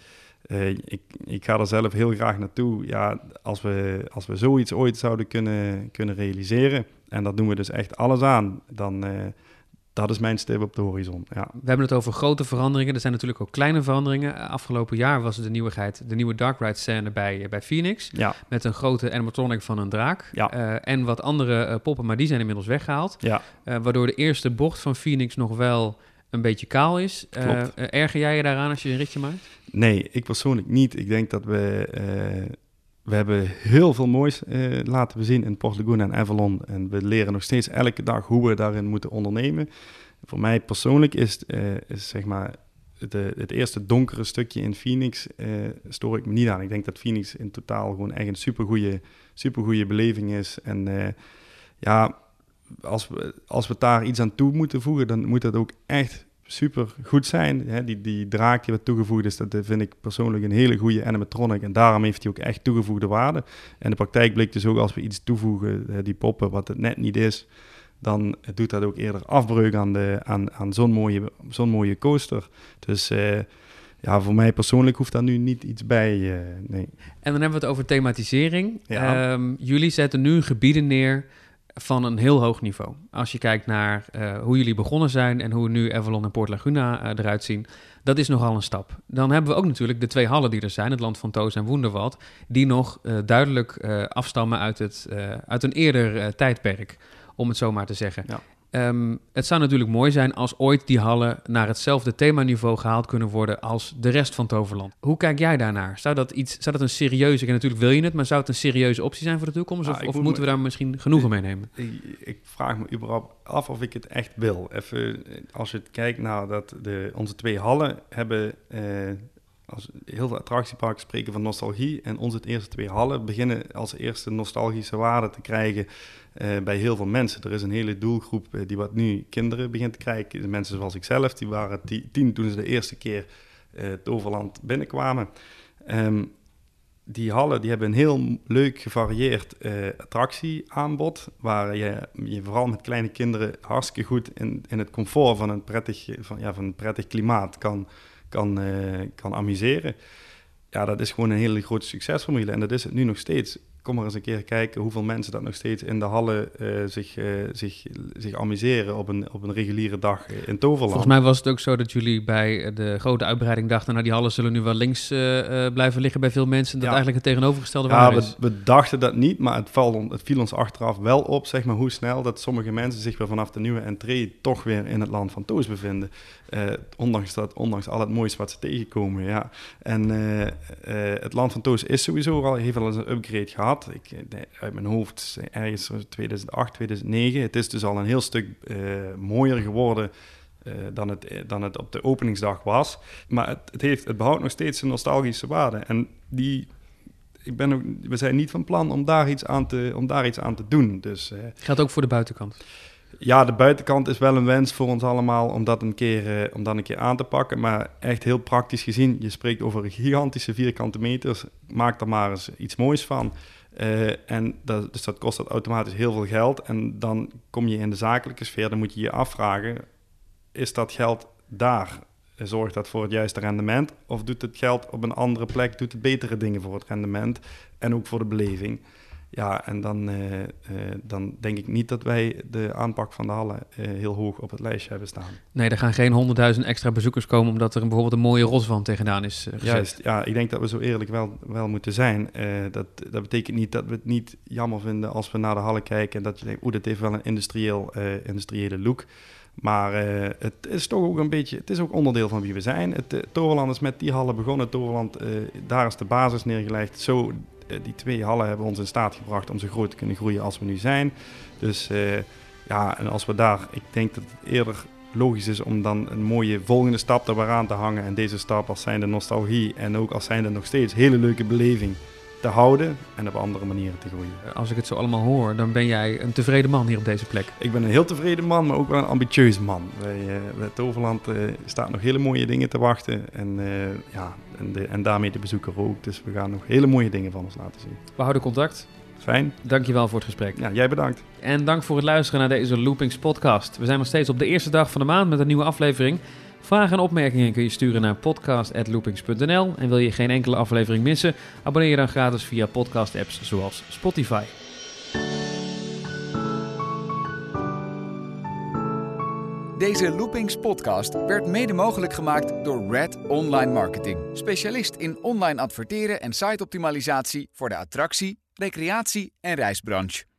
Uh, ik, ik ga er zelf heel graag naartoe. Ja, als we, als we zoiets ooit zouden kunnen, kunnen realiseren, en dat doen we dus echt alles aan, dan, uh, dat is mijn stip op de horizon. Ja. We hebben het over grote veranderingen. Er zijn natuurlijk ook kleine veranderingen. Afgelopen jaar was het de nieuwigheid, de nieuwe Dark Ride scène bij, bij Phoenix. Ja. Met een grote animatronic van een draak. Ja. Uh, en wat andere uh, poppen, maar die zijn inmiddels weggehaald. Ja. Uh, waardoor de eerste bocht van Phoenix nog wel een beetje kaal is. Erger jij je daaraan als je een ritje maakt? Nee, ik persoonlijk niet. Ik denk dat we we hebben heel veel moois uh, laten zien in Port en Avalon. En we leren nog steeds elke dag hoe we daarin moeten ondernemen. Voor mij persoonlijk is, is zeg maar de, het eerste donkere stukje in Phoenix uh, stoor ik me niet aan. Ik denk dat Phoenix in totaal gewoon echt een supergoeie, supergoeie beleving is. En ja, als we, als we daar iets aan toe moeten voegen, dan moet dat ook echt super goed zijn. Hè, die, die draak die wat toegevoegd is, dat vind ik persoonlijk een hele goede animatronic. En daarom heeft hij ook echt toegevoegde waarde. En de praktijk blijkt dus ook als we iets toevoegen, die poppen, wat het net niet is, dan doet dat ook eerder afbreuk aan, de, aan, aan zo'n mooie, zo'n mooie coaster. Dus uh, ja, voor mij persoonlijk hoeft daar nu niet iets bij. Uh, nee. En dan hebben we het over thematisering. Ja. Um, jullie zetten nu gebieden neer van een heel hoog niveau. Als je kijkt naar uh, hoe jullie begonnen zijn en hoe nu Avalon en Port Laguna uh, eruit zien, dat is nogal een stap. Dan hebben we ook natuurlijk de twee hallen die er zijn, het Land van Toos en Woenderwald, die nog uh, duidelijk afstammen uit, het, uit een eerder tijdperk, om het zo maar te zeggen. Ja. Um, het zou natuurlijk mooi zijn als ooit die hallen naar hetzelfde themaniveau gehaald kunnen worden als de rest van Toverland. Hoe kijk jij daarnaar? Zou dat, iets, zou dat een serieuze, en natuurlijk wil je het, maar zou het een serieuze optie zijn voor de toekomst? Of, ik of moet moeten me- we daar misschien genoegen mee nemen? Ik, ik vraag me überhaupt af of ik het echt wil. Even, als je kijkt naar dat de, onze twee hallen hebben, eh, als heel veel attractieparken spreken van nostalgie. En onze eerste twee hallen beginnen als eerste nostalgische waarde te krijgen eh, bij heel veel mensen. Er is een hele doelgroep eh, die wat nu kinderen begint te krijgen. Mensen zoals ik zelf, die waren ti- tien toen ze de eerste keer eh het Overland binnenkwamen. Ehm, die hallen die hebben een heel leuk gevarieerd attractieaanbod, waar je je vooral met kleine kinderen hartstikke goed in, in het comfort van een prettig, van, ja, van een prettig klimaat kan, kan, kan amuseren. Ja, dat is gewoon een hele grote succesformule en dat is het nu nog steeds. Kom maar eens een keer kijken hoeveel mensen dat nog steeds in de hallen eh, zich, eh, zich, zich amuseren op een, op een reguliere dag eh, in Toverland. Volgens mij was het ook zo dat jullie bij de grote uitbreiding dachten, nou die hallen zullen nu wel links eh, eh, blijven liggen bij veel mensen. Dat Ja. eigenlijk het tegenovergestelde Ja, waar we, is. we dachten dat niet, maar het, val, het viel ons achteraf wel op, zeg maar, hoe snel dat sommige mensen zich weer vanaf de nieuwe entree toch weer in het land van Toos bevinden. Eh, ondanks, dat, ondanks al het moois wat ze tegenkomen, ja. En eh, eh, het land van Toos is sowieso al, heeft al eens een upgrade gehad. Ik, eh, uit mijn hoofd ergens zo 2008, 2009. Het is dus al een heel stuk eh, mooier geworden eh, dan, het, eh, dan het op de openingsdag was. Maar het, het, heeft, het behoudt nog steeds een nostalgische waarde. En die, ik ben ook, we zijn niet van plan om daar iets aan te, om daar iets aan te doen. Dus eh, Geldt ook voor de buitenkant. ja, de buitenkant is wel een wens voor ons allemaal om dat een keer, eh, om dat een keer aan te pakken. Maar echt heel praktisch gezien, je spreekt over gigantische vierkante meters. Maak er maar eens iets moois van. Eh, en dat, dus dat kost dat automatisch heel veel geld. En dan kom je in de zakelijke sfeer, dan moet je je afvragen, is dat geld daar? Zorgt dat voor het juiste rendement? Of doet het geld op een andere plek, doet het betere dingen voor het rendement en ook voor de beleving? Ja, en dan, eh, eh, dan denk ik niet dat wij de aanpak van de hallen eh, heel hoog op het lijstje hebben staan. Nee, er gaan geen honderdduizend extra bezoekers komen omdat er bijvoorbeeld een mooie rotswand tegenaan is gezet. Juist, ja, ik denk dat we zo eerlijk wel, wel moeten zijn. Dat, dat betekent niet dat we het niet jammer vinden als we naar de hallen kijken en dat je denkt, oeh, dit heeft wel een industrieel, industriële look. Maar het is toch ook een beetje, het is ook onderdeel van wie we zijn. Het Toverland is met die hallen begonnen. Toverland, daar is de basis neergelegd. Zo, die twee hallen hebben ons in staat gebracht om zo groot te kunnen groeien als we nu zijn. Dus eh, ja, en als we daar, ik denk dat het eerder logisch is om dan een mooie volgende stap weer aan te hangen. En deze stap als zijnde nostalgie en ook als zijnde nog steeds hele leuke beleving te houden en op andere manieren te groeien. Als ik het zo allemaal hoor, dan ben jij een tevreden man hier op deze plek. Ik ben een heel tevreden man, maar ook wel een ambitieus man. Bij, bij Toverland uh, staat nog hele mooie dingen te wachten. En, uh, ja, en, de, en daarmee de bezoeker ook. Dus we gaan nog hele mooie dingen van ons laten zien. We houden contact. Fijn. Dankjewel voor het gesprek. Ja, jij bedankt. En dank voor het luisteren naar deze Loopings podcast. We zijn nog steeds op de eerste dag van de maand met een nieuwe aflevering. Vragen en opmerkingen kun je sturen naar podcast.loopings.nl. En wil je geen enkele aflevering missen, abonneer je dan gratis via podcast-apps zoals Spotify. Deze Loopings podcast werd mede mogelijk gemaakt door Red Online Marketing. Specialist in online adverteren en siteoptimalisatie voor de attractie, recreatie en reisbranche.